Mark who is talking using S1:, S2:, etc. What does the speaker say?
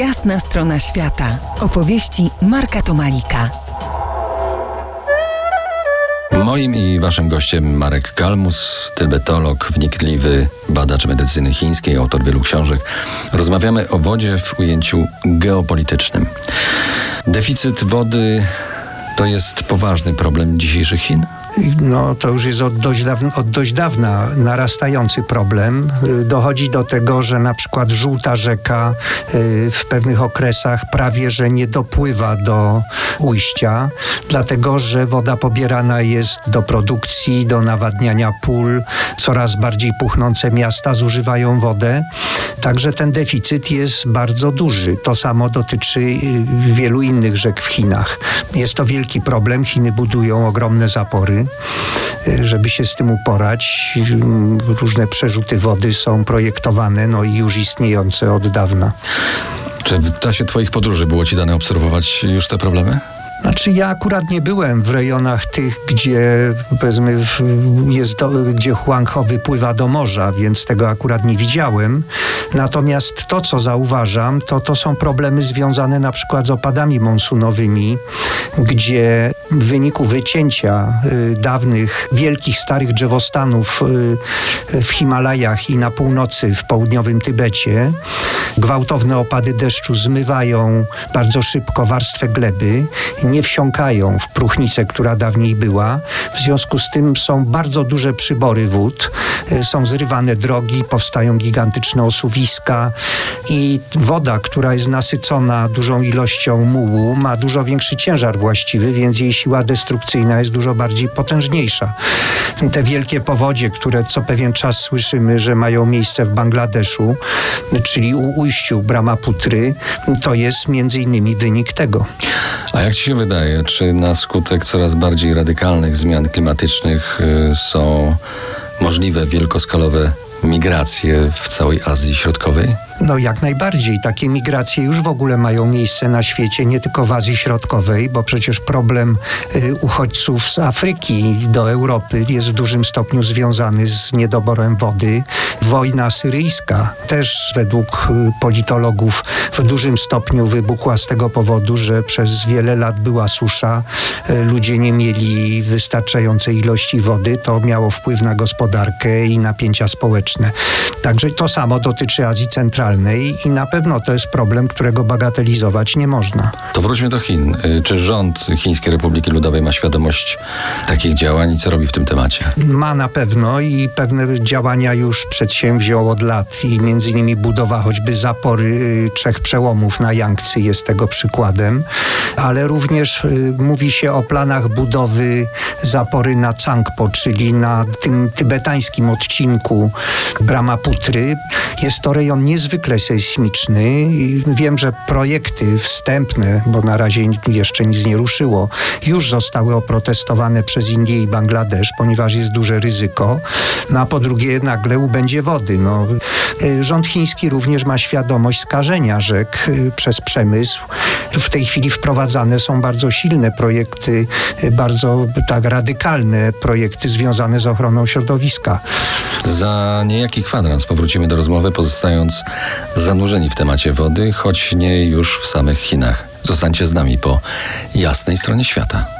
S1: Jasna strona świata. Opowieści Marka Tomalika.
S2: Moim i waszym gościem Marek Kalmus, tybetolog, wnikliwy badacz medycyny chińskiej, autor wielu książek. Rozmawiamy o wodzie w ujęciu geopolitycznym. Deficyt wody to jest poważny problem dzisiejszych Chin?
S3: No to już jest od dość, dawna, od dość dawna narastający problem. Y, dochodzi do tego, że na przykład żółta rzeka y, w pewnych okresach prawie że nie dopływa do ujścia, dlatego że woda pobierana jest do produkcji, do nawadniania pól. Coraz bardziej puchnące miasta zużywają wodę. Także ten deficyt jest bardzo duży. To samo dotyczy y, wielu innych rzek w Chinach. Jest to wielki problem. Chiny budują ogromne zapory, y, żeby się z tym uporać. Różne przerzuty wody są projektowane, no i już istniejące od dawna.
S2: Czy w czasie Twoich podróży było Ci dane obserwować już te problemy?
S3: Znaczy ja akurat nie byłem w rejonach tych, gdzie powiedzmy jest do, gdzie Huangho wypływa do morza, więc tego akurat nie widziałem. Natomiast to, co zauważam, to to są problemy związane na przykład z opadami monsunowymi, gdzie w wyniku wycięcia y, dawnych, wielkich, starych drzewostanów y, w Himalajach i na północy, w południowym Tybecie, gwałtowne opady deszczu zmywają bardzo szybko warstwę gleby nie wsiąkają w próchnicę, która dawniej była. W związku z tym są bardzo duże przybory wód, y, są zrywane drogi, powstają gigantyczne osuwiska i woda, która jest nasycona dużą ilością mułu, ma dużo większy ciężar właściwy, więc jej siła destrukcyjna jest dużo bardziej potężniejsza. Te wielkie powodzie, które co pewien czas słyszymy, że mają miejsce w Bangladeszu, czyli u ujściu Brahmaputry, to jest między innymi wynik tego.
S2: A jak ci się wydaje, czy na skutek coraz bardziej radykalnych zmian klimatycznych y, są możliwe wielkoskalowe migracje w całej Azji Środkowej?
S3: No jak najbardziej. Takie migracje już w ogóle mają miejsce na świecie, nie tylko w Azji Środkowej, bo przecież problem y, uchodźców z Afryki do Europy jest w dużym stopniu związany z niedoborem wody. Wojna syryjska też według y, politologów w dużym stopniu wybuchła z tego powodu, że przez wiele lat była susza, y, ludzie nie mieli wystarczającej ilości wody, to miało wpływ na gospodarkę i napięcia społeczne. Także to samo dotyczy Azji Centralnej i na pewno to jest problem, którego bagatelizować nie można.
S2: To wróćmy do Chin. Y, czy rząd Chińskiej Republiki Ludowej ma świadomość takich działań i co robi w tym temacie?
S3: Ma na pewno i pewne działania już przedsięwziął od lat i między innymi budowa choćby zapory y, trzech przełomów na Yangtze jest tego przykładem, ale również y, mówi się o planach budowy zapory na Changpo, czyli na tym tybetańskim odcinku Brahmaputry. Jest to rejon niezwykle niezwykle sejsmiczny i wiem, że projekty wstępne, bo na razie jeszcze nic nie ruszyło, już zostały oprotestowane przez Indię i Bangladesz, ponieważ jest duże ryzyko. No a po drugie nagle ubędzie wody. No, rząd chiński również ma świadomość skażenia rzek y, przez przemysł. W tej chwili wprowadzane są bardzo silne projekty, y, bardzo tak radykalne projekty związane z ochroną środowiska.
S2: Za niejaki kwadrans powrócimy do rozmowy, pozostając zanurzeni w temacie wody, choć nie już w samych Chinach. Zostańcie z nami po jasnej stronie świata.